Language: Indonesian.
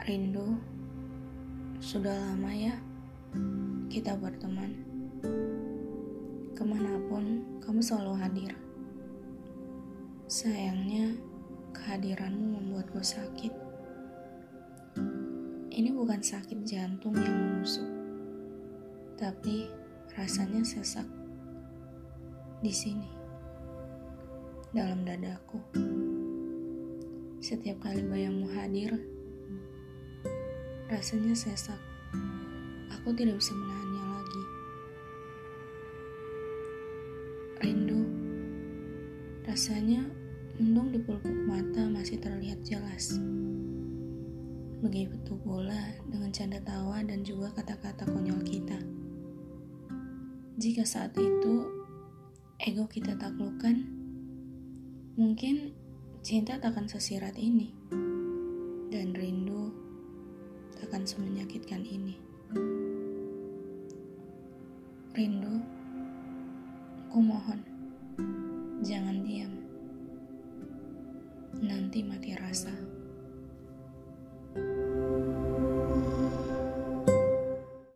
Rindu, sudah lama ya kita berteman. Ke mana pun kamu selalu hadir. Sayangnya, kehadiranmu membuatku sakit. Ini bukan sakit jantung yang menusuk, tapi rasanya sesak di sini, dalam dadaku. Setiap kali bayangmu hadir, Rasanya sesak. Aku tidak bisa menahannya lagi. Rindu. Rasanya mendung di pelupuk mata masih terlihat jelas. Begitu pula dengan canda tawa dan juga kata-kata konyol kita. Jika saat itu ego kita taklukkan, mungkin cinta takkan sesirat ini. Akan semenyakitkan ini. Rindu, ku mohon, jangan diam. Nanti mati rasa.